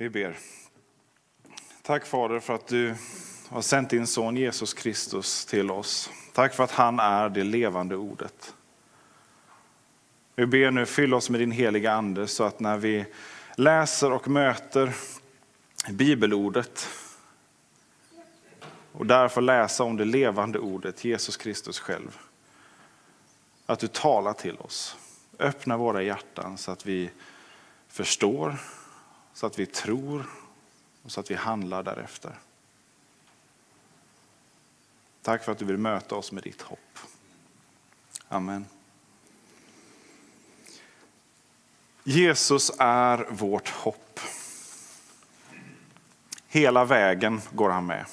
Vi ber. Tack Fader för att du har sänt din son Jesus Kristus till oss. Tack för att han är det levande ordet. Vi ber nu, fyll oss med din heliga ande så att när vi läser och möter bibelordet och därför läsa om det levande ordet, Jesus Kristus själv. Att du talar till oss. Öppna våra hjärtan så att vi förstår, så att vi tror och så att vi handlar därefter. Tack för att du vill möta oss med ditt hopp. Amen. Jesus är vårt hopp. Hela vägen går han med.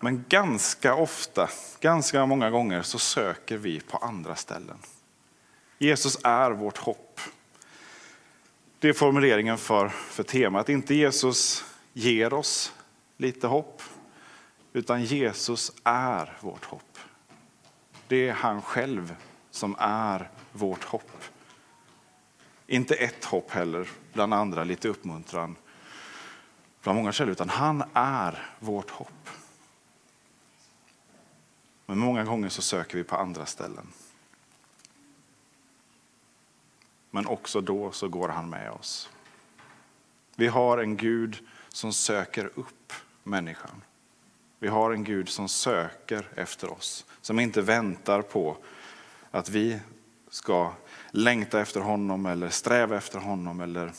Men ganska ofta, ganska många gånger så söker vi på andra ställen. Jesus är vårt hopp. Det är formuleringen för, för temat. Inte Jesus ger oss lite hopp, utan Jesus är vårt hopp. Det är han själv som är vårt hopp. Inte ett hopp heller, bland andra lite uppmuntran bland många källor, utan han är vårt hopp. Men många gånger så söker vi på andra ställen. Men också då så går han med oss. Vi har en Gud som söker upp människan. Vi har en Gud som söker efter oss, som inte väntar på att vi ska längta efter honom eller sträva efter honom eller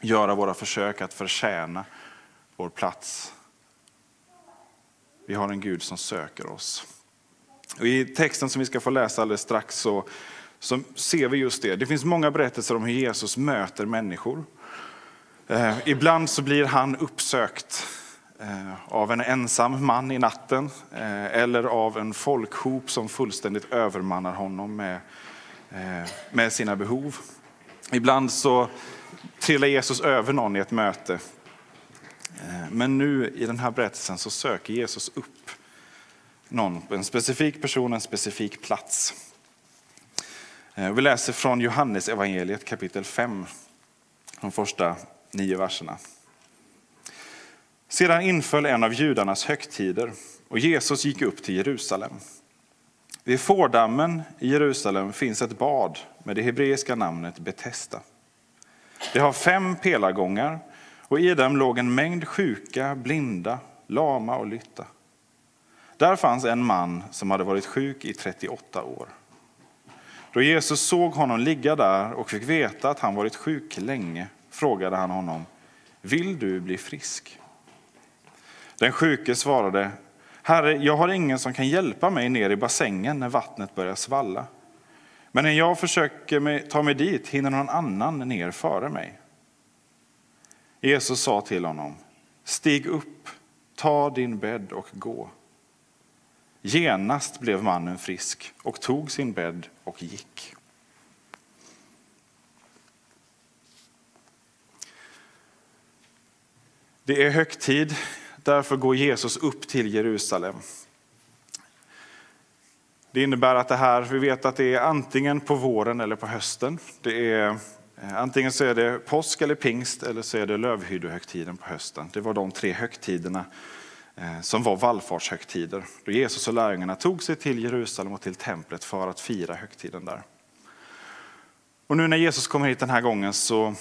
göra våra försök att förtjäna vår plats. Vi har en Gud som söker oss. Och I texten som vi ska få läsa alldeles strax så, så ser vi just det. Det finns många berättelser om hur Jesus möter människor. Eh, ibland så blir han uppsökt eh, av en ensam man i natten eh, eller av en folkhop som fullständigt övermannar honom med, eh, med sina behov. Ibland så trillar Jesus över någon i ett möte. Eh, men nu i den här berättelsen så söker Jesus upp någon, en specifik person, en specifik plats. Eh, vi läser från Johannes evangeliet kapitel 5, de första nio verserna. Sedan inföll en av judarnas högtider och Jesus gick upp till Jerusalem. Vid fårdammen i Jerusalem finns ett bad med det hebreiska namnet Betesda. Det har fem pelargångar och i dem låg en mängd sjuka, blinda, lama och lytta. Där fanns en man som hade varit sjuk i 38 år. Då Jesus såg honom ligga där och fick veta att han varit sjuk länge frågade han honom, vill du bli frisk? Den sjuke svarade, Herre, jag har ingen som kan hjälpa mig ner i bassängen när vattnet börjar svalla. Men när jag försöker ta mig dit hinner någon annan ner före mig. Jesus sa till honom, stig upp, ta din bädd och gå. Genast blev mannen frisk och tog sin bädd och gick. Det är högtid, därför går Jesus upp till Jerusalem. Det innebär att det här, vi vet att det är antingen på våren eller på hösten. Det är, eh, antingen så är det påsk eller pingst eller så är det lövhyddohögtiden på hösten. Det var de tre högtiderna Eh, som var vallfartshögtider. Då Jesus och lärjungarna tog sig till Jerusalem och till templet för att fira högtiden där. Och nu när Jesus kommer hit den här gången så,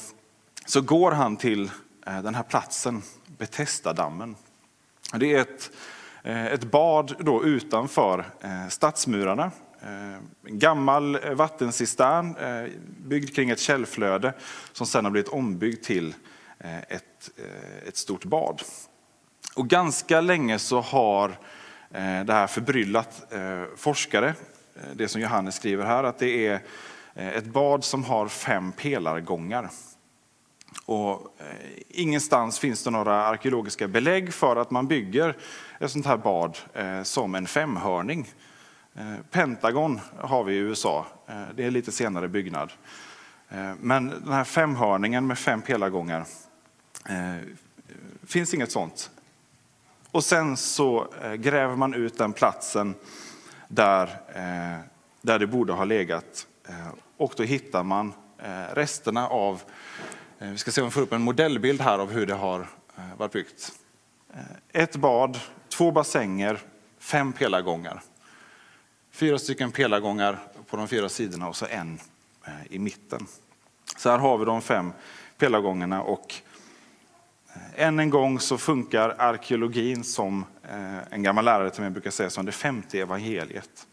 så går han till eh, den här platsen, Betestadammen. Det är ett, eh, ett bad då utanför stadsmurarna. En gammal vattencistern byggd kring ett källflöde som sedan har blivit ombyggd till ett, ett stort bad. Och ganska länge så har eh, det här förbryllat eh, forskare, eh, det som Johannes skriver här, att det är ett bad som har fem pelargångar. Och ingenstans finns det några arkeologiska belägg för att man bygger ett sånt här bad som en femhörning. Pentagon har vi i USA, det är en lite senare byggnad. Men den här femhörningen med fem pelargångar, finns inget sånt. Och sen så eh, gräver man ut den platsen där, eh, där det borde ha legat. Eh, och då hittar man resterna av vi ska se om vi får upp en modellbild här av hur det har varit byggt. Ett bad, två bassänger, fem pelargångar. Fyra stycken pelargångar på de fyra sidorna och så en i mitten. Så här har vi de fem pelargångarna och än en gång så funkar arkeologin som eh, en gammal lärare till mig brukar säga som det femte evangeliet.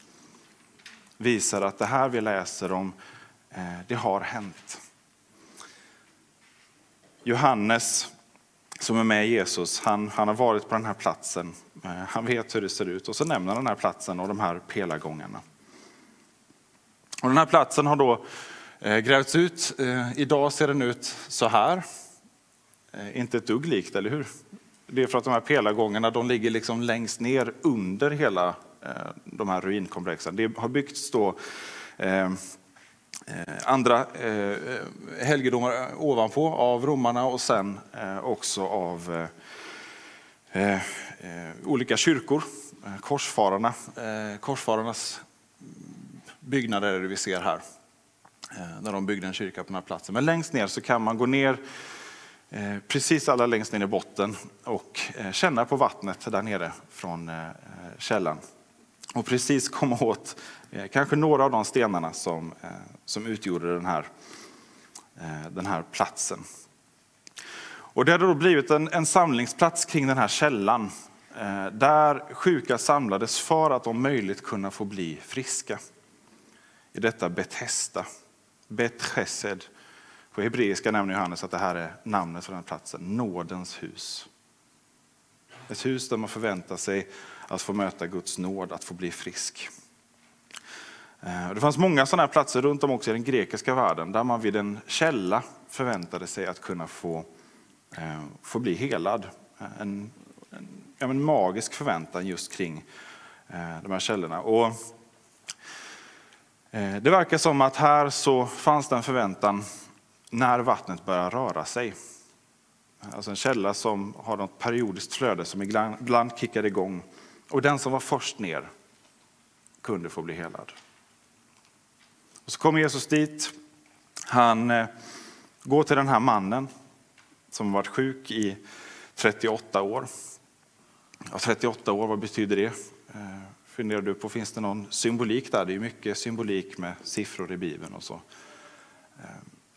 Visar att det här vi läser om, eh, det har hänt. Johannes, som är med Jesus, han, han har varit på den här platsen. Eh, han vet hur det ser ut och så nämner han den här platsen och de här pelargångarna. Och den här platsen har då grävts ut. Idag ser den ut så här. Eh, inte ett dugg likt, eller hur? Det är för att de här pelargångarna de ligger liksom längst ner under hela eh, de här ruinkomplexen. Det har byggts då eh, eh, andra eh, helgedomar ovanpå av romarna och sen eh, också av olika kyrkor. Korsfararna, korsfararnas byggnader är det vi ser här. När de byggde en kyrka på den här platsen. Men längst ner så kan man gå ner Eh, precis allra längst ner i botten och eh, känna på vattnet där nere från eh, källan. Och precis komma åt kanske några av de stenarna som, som utgjorde den här, den här platsen. Och det hade då blivit en, en samlingsplats kring den här källan där sjuka samlades för att om möjligt kunna få bli friska. I detta Betesda, Betchesed. På hebreiska nämner Johannes att det här är namnet för den här platsen, nådens hus. Ett hus där man förväntar sig att få möta Guds nåd, att få bli frisk. Eh, det fanns många sådana här platser runt om också i den grekiska världen där man vid en källa förväntade sig att kunna få, eh, få bli helad. Eh, en, en, en magisk förväntan just kring de här källorna. Och det verkar som att här så fanns det en förväntan när vattnet börjar röra sig. Alltså en källa som har något periodiskt flöde som ibland kickar igång. Och den som var först ner kunde få bli helad. Och så kommer Jesus dit. Han eh, går till den här mannen som varit sjuk i 38 år. Ja, 38 år, vad betyder det? Eh, funderar du på, finns det någon symbolik där? Det är mycket symbolik med siffror i Bibeln och så. Eh,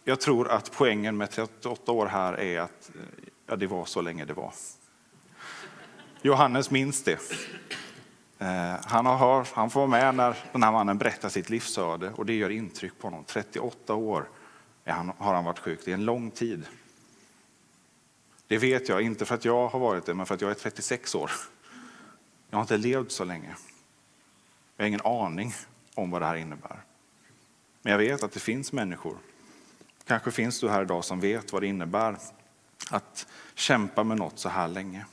jag tror att poängen med 38 år här är att ja, det var så länge det var. Johannes minns det. Eh, han, har, han får vara med när den här mannen berättar sitt livsöde och det gör intryck på honom. 38 år har han varit sjuk, det är en lång tid. Det vet jag, inte för att jag har varit det, men för att jag är 36 år. Jag har inte levt så länge. Jag har ingen aning om vad det här innebär. Men jag vet att det finns människor, kanske finns du här idag som vet vad det innebär att kämpa med något så här länge.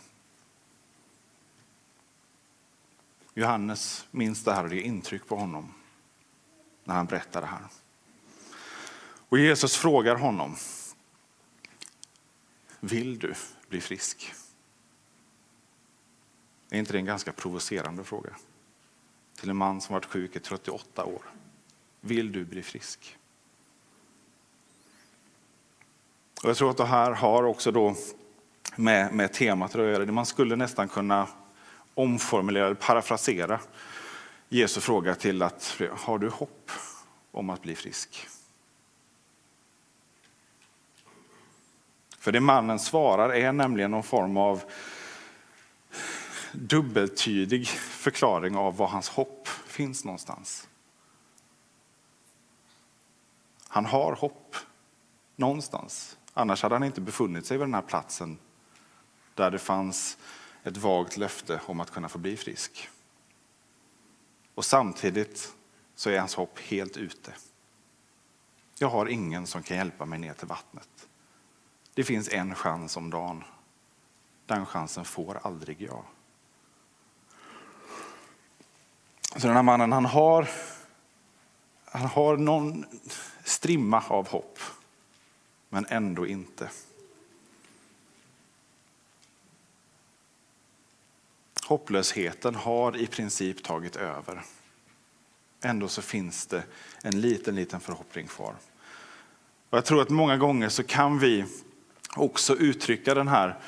Johannes minns det här och det ger intryck på honom när han berättar det här. Och Jesus frågar honom, vill du bli frisk? Är inte det en ganska provocerande fråga? Till en man som varit sjuk i 38 år. Vill du bli frisk? Och jag tror att det här har också då med, med temat att göra. Man skulle nästan kunna omformulera, parafrasera Jesu fråga till att har du hopp om att bli frisk? För det mannen svarar är nämligen någon form av dubbeltydig förklaring av var hans hopp finns någonstans. Han har hopp någonstans. Annars hade han inte befunnit sig vid den här platsen där det fanns ett vagt löfte om att kunna få bli frisk. Och samtidigt så är hans hopp helt ute. Jag har ingen som kan hjälpa mig ner till vattnet. Det finns en chans om dagen. Den chansen får aldrig jag. Så den här mannen, han har, han har någon strimma av hopp, men ändå inte. Hopplösheten har i princip tagit över. Ändå så finns det en liten, liten förhoppning kvar. Och jag tror att många gånger så kan vi också uttrycka den här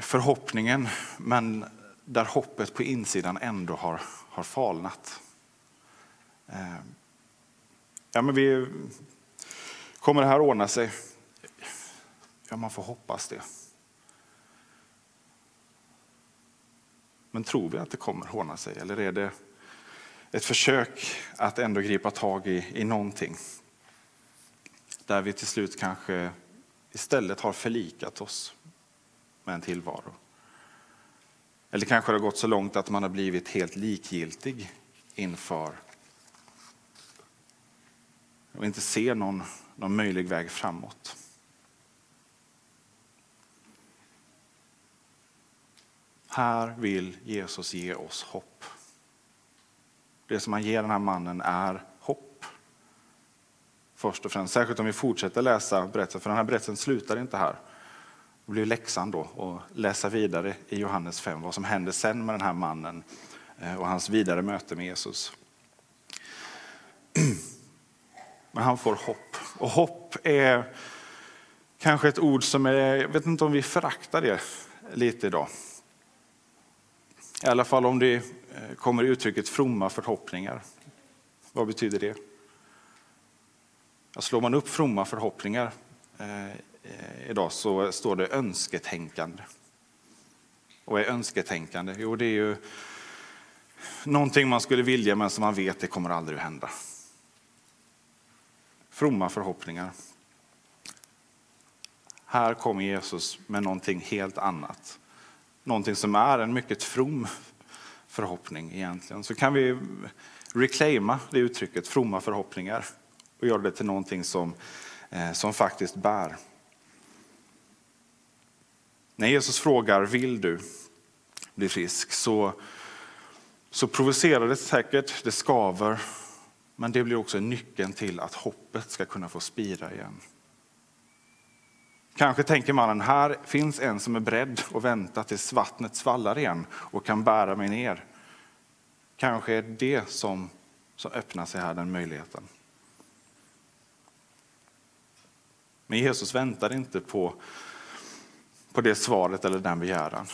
förhoppningen, men där hoppet på insidan ändå har, har falnat. Eh, ja, men vi, kommer det här ordna sig? Ja, man får hoppas det. Men tror vi att det kommer ordna sig eller är det ett försök att ändå gripa tag i, i någonting? Där vi till slut kanske istället har förlikat oss med en tillvaro. Eller kanske det har gått så långt att man har blivit helt likgiltig inför och inte ser någon, någon möjlig väg framåt. Här vill Jesus ge oss hopp. Det som han ger den här mannen är hopp. Först och främst, särskilt om vi fortsätter läsa berättelsen, för den här berättelsen slutar inte här. Det blir läxan då att läsa vidare i Johannes 5 vad som händer sen med den här mannen eh, och hans vidare möte med Jesus. Men han får hopp. Och hopp är kanske ett ord som är, jag vet inte om vi föraktar det lite idag. I alla fall om det eh, kommer uttrycket fromma förhoppningar. Vad betyder det? slår man upp fromma förhoppningar eh, eh, idag så står det önsketänkande. Och är önsketänkande? Jo, det är ju någonting man skulle vilja men som man vet det kommer aldrig att hända. Fromma förhoppningar. Här kommer Jesus med någonting helt annat någonting som är en mycket from förhoppning egentligen, så kan vi reclaima det uttrycket, fromma förhoppningar, och göra det till någonting som, eh, som faktiskt bär. När Jesus frågar, vill du bli frisk? Så, så provocerar det säkert, det skaver, men det blir också nyckeln till att hoppet ska kunna få spira igen. Kanske tänker mannen, här finns en som är beredd att vänta tills vattnet svallar igen och kan bära mig ner. Kanske är det som, som öppnar sig här, den möjligheten. Men Jesus väntar inte på, på det svaret eller den begäran.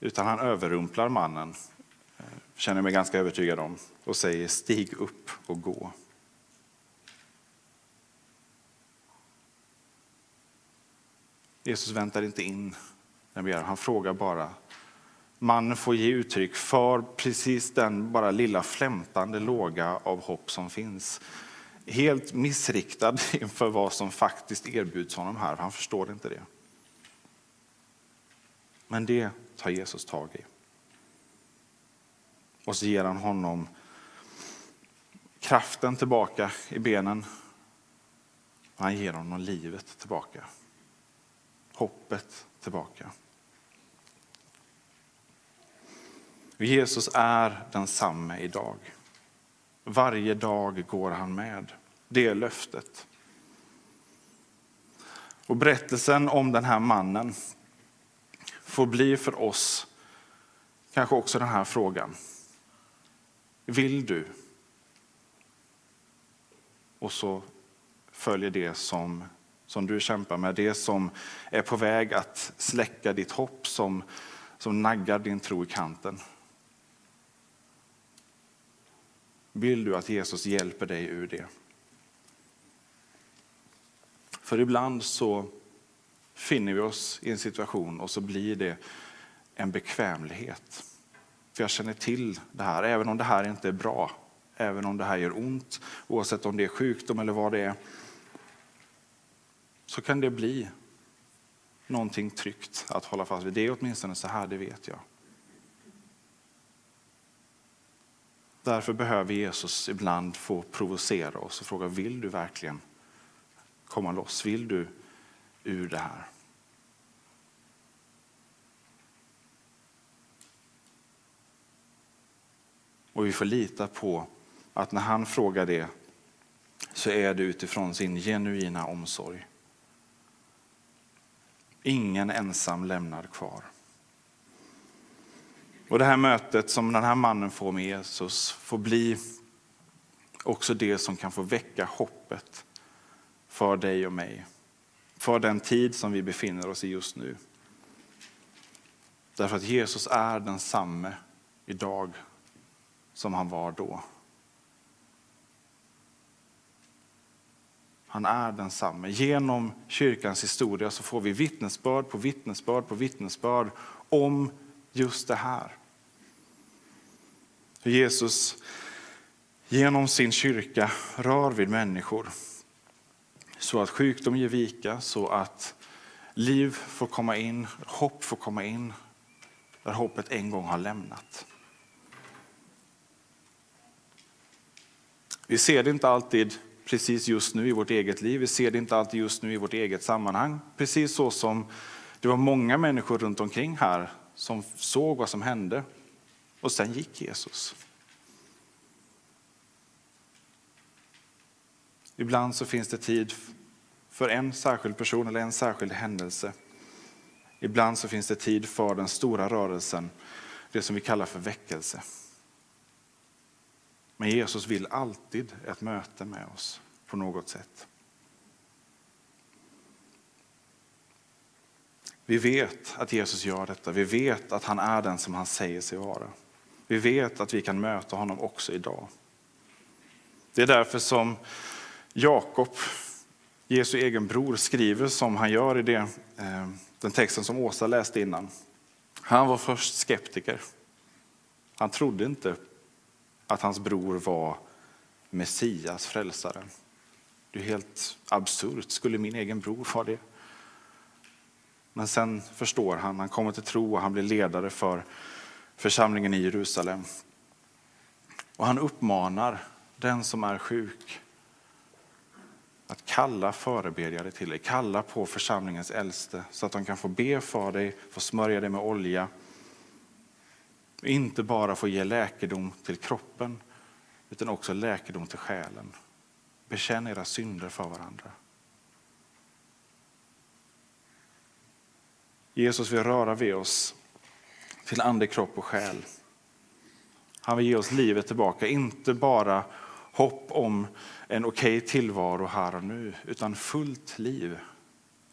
Utan han överrumplar mannen, känner mig ganska övertygad om, och säger stig upp och gå. Jesus väntar inte in den begäran, han frågar bara. Mannen får ge uttryck för precis den bara lilla flämtande låga av hopp som finns. Helt missriktad inför vad som faktiskt erbjuds honom här, han förstår inte det. Men det tar Jesus tag i. Och så ger han honom kraften tillbaka i benen. Han ger honom livet tillbaka hoppet tillbaka. Jesus är densamme idag. Varje dag går han med. Det är löftet. Och berättelsen om den här mannen får bli för oss kanske också den här frågan. Vill du? Och så följer det som som du kämpar med, det som är på väg att släcka ditt hopp, som, som naggar din tro i kanten. Vill du att Jesus hjälper dig ur det? För ibland så finner vi oss i en situation och så blir det en bekvämlighet. För jag känner till det här, även om det här inte är bra, även om det här gör ont, oavsett om det är sjukdom eller vad det är, så kan det bli någonting tryggt att hålla fast vid. Det är åtminstone så här, det vet jag. Därför behöver Jesus ibland få provocera oss och fråga, vill du verkligen komma loss? Vill du ur det här? Och vi får lita på att när han frågar det så är det utifrån sin genuina omsorg. Ingen ensam lämnad kvar. Och det här mötet som den här mannen får med Jesus får bli också det som kan få väcka hoppet för dig och mig. För den tid som vi befinner oss i just nu. Därför att Jesus är densamme idag som han var då. Han är densamme. Genom kyrkans historia så får vi vittnesbörd på vittnesbörd på vittnesbörd om just det här. Hur Jesus genom sin kyrka rör vid människor så att sjukdom ger vika, så att liv får komma in, hopp får komma in där hoppet en gång har lämnat. Vi ser det inte alltid precis just nu i vårt eget liv. Vi ser det inte alltid just nu i vårt eget sammanhang. Precis så som det var många människor runt omkring här som såg vad som hände och sen gick Jesus. Ibland så finns det tid för en särskild person eller en särskild händelse. Ibland så finns det tid för den stora rörelsen, det som vi kallar för väckelse. Men Jesus vill alltid ett möte med oss på något sätt. Vi vet att Jesus gör detta. Vi vet att han är den som han säger sig vara. Vi vet att vi kan möta honom också idag. Det är därför som Jakob, Jesu egen bror, skriver som han gör i det, eh, den texten som Åsa läste innan. Han var först skeptiker. Han trodde inte att hans bror var Messias, frälsaren. Det är helt absurt. Skulle min egen bror vara det? Men sen förstår han, han kommer till tro och han blir ledare för församlingen i Jerusalem. Och han uppmanar den som är sjuk att kalla förebedjare till dig, kalla på församlingens äldste så att de kan få be för dig, få smörja dig med olja. Inte bara få ge läkedom till kroppen utan också läkedom till själen. Bekänn era synder för varandra. Jesus vill röra vid oss till ande, kropp och själ. Han vill ge oss livet tillbaka, inte bara hopp om en okej okay tillvaro här och nu, utan fullt liv.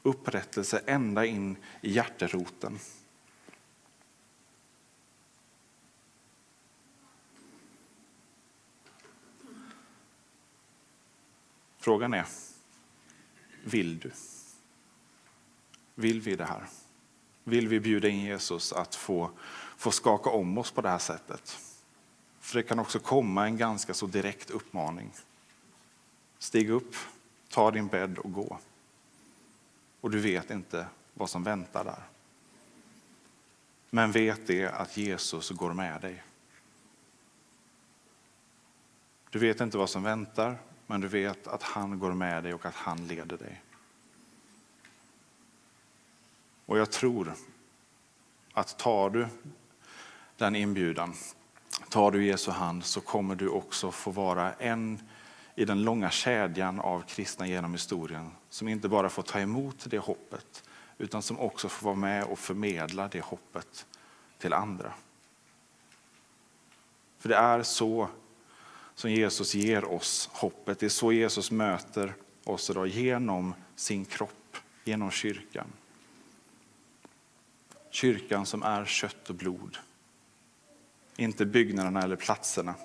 Upprättelse ända in i hjärteroten. Frågan är, vill du? Vill vi det här? Vill vi bjuda in Jesus att få, få skaka om oss på det här sättet? För det kan också komma en ganska så direkt uppmaning. Stig upp, ta din bädd och gå. Och du vet inte vad som väntar där. Men vet det att Jesus går med dig. Du vet inte vad som väntar, men du vet att han går med dig och att han leder dig. Och jag tror att tar du den inbjudan, tar du Jesu hand så kommer du också få vara en i den långa kedjan av kristna genom historien som inte bara får ta emot det hoppet utan som också får vara med och förmedla det hoppet till andra. För det är så som Jesus ger oss hoppet. Det är så Jesus möter oss idag genom sin kropp, genom kyrkan. Kyrkan som är kött och blod. Inte byggnaderna eller platserna.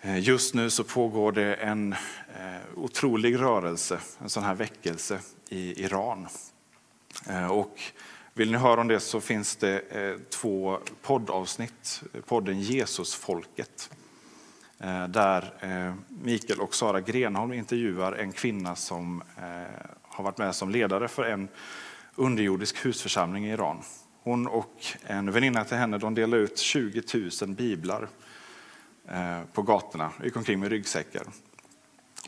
Eh, just nu så pågår det en eh, otrolig rörelse, en sån här väckelse i Iran. Eh, och vill ni höra om det så finns det två poddavsnitt, podden Jesusfolket. Eh, där eh, Mikael och Sara Grenholm intervjuar en kvinna som eh, har varit med som ledare för en underjordisk husförsamling i Iran. Hon och en väninna till henne de delar ut 20 000 biblar på gatorna, gick omkring med ryggsäckar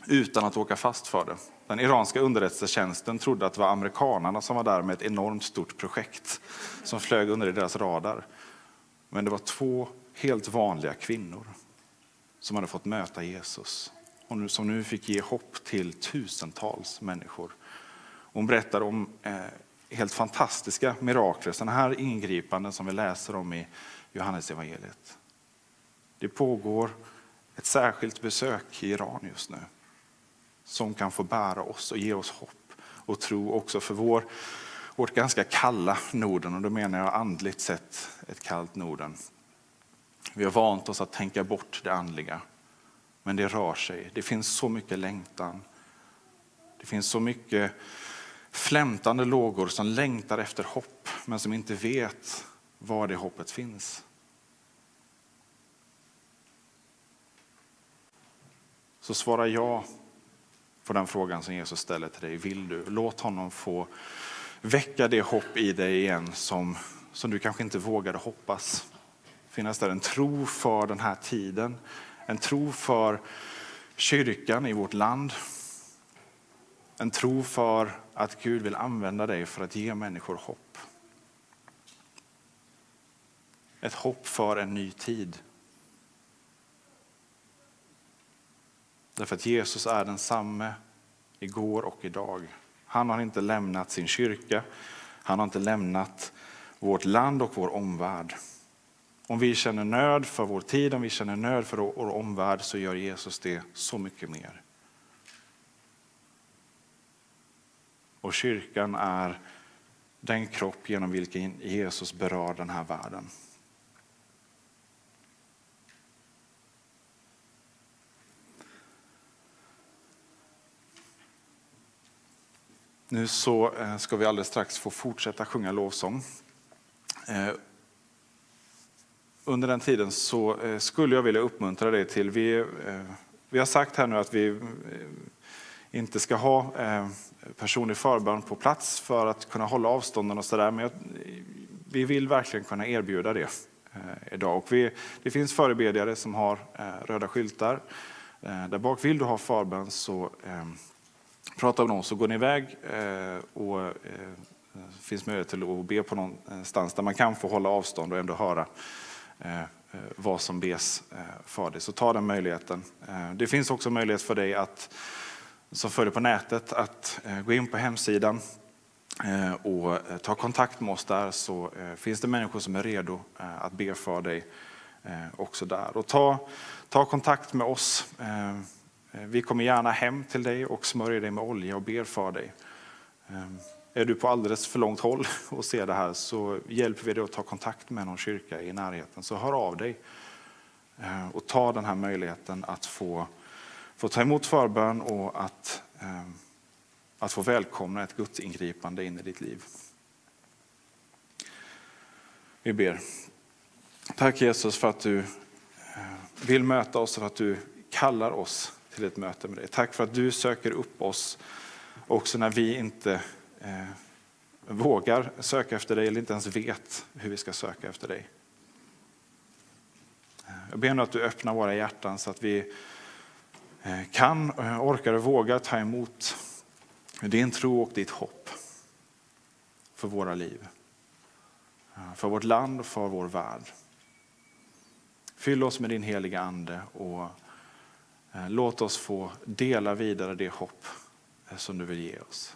utan att åka fast för det. Den iranska underrättelsetjänsten trodde att det var amerikanarna som var där med ett enormt stort projekt som flög under deras radar. Men det var två helt vanliga kvinnor som hade fått möta Jesus och som nu fick ge hopp till tusentals människor. Hon berättar om eh, helt fantastiska mirakler, sådana här ingripanden som vi läser om i Johannes evangeliet. Det pågår ett särskilt besök i Iran just nu som kan få bära oss och ge oss hopp och tro också för vår, vårt ganska kalla Norden. Och då menar jag andligt sett ett kallt Norden. Vi har vant oss att tänka bort det andliga. Men det rör sig. Det finns så mycket längtan. Det finns så mycket flämtande lågor som längtar efter hopp men som inte vet var det hoppet finns. Så svara ja på den frågan som Jesus ställer till dig. Vill du? Låt honom få väcka det hopp i dig igen som, som du kanske inte vågade hoppas. Finnas där en tro för den här tiden, en tro för kyrkan i vårt land. En tro för att Gud vill använda dig för att ge människor hopp. Ett hopp för en ny tid. Därför att Jesus är densamme igår och idag. Han har inte lämnat sin kyrka, han har inte lämnat vårt land och vår omvärld. Om vi känner nöd för vår tid, om vi känner nöd för vår omvärld så gör Jesus det så mycket mer. Och kyrkan är den kropp genom vilken Jesus berör den här världen. Nu så eh, ska vi alldeles strax få fortsätta sjunga lovsång. Eh, under den tiden så eh, skulle jag vilja uppmuntra dig till, vi, eh, vi har sagt här nu att vi eh, inte ska ha personlig förbön på plats för att kunna hålla avstånden och sådär, men vi vill verkligen kunna erbjuda det idag. Och vi, det finns förebedjare som har röda skyltar. Där bak vill du ha förbön så prata med någon så går ni iväg och det finns möjlighet till att be på någonstans där man kan få hålla avstånd och ändå höra Eh, eh, vad som bes eh, för dig. Så ta den möjligheten. Det finns också möjlighet för dig att, som följer på nätet att gå in på hemsidan och ta kontakt med oss där så finns det människor som är redo att be för dig också där. Och ta, ta kontakt med oss vi kommer gärna hem till dig och smörjer dig med olja och ber för dig. Är du på alldeles för långt håll och ser det här så hjälper vi dig att ta kontakt med någon kyrka i närheten. Så hör av dig eh, och ta den här möjligheten att få, få ta emot förbön och att, eh, att få välkomna ett Guds ingripande in i ditt liv. Vi ber. Tack Jesus för att du eh, vill möta oss och för att du kallar oss till ett möte med dig. Tack för att du söker upp oss också när vi inte eh, vågar söka efter dig eller inte ens vet hur vi ska söka efter dig. Eh, jag ber nu att du öppnar våra hjärtan så att vi eh, kan, orkar och vågar ta emot din tro och ditt hopp för våra liv. Eh, för vårt land och för vår värld. Fyll oss med din heliga Ande och låt oss få dela vidare det hopp som du vill ge oss.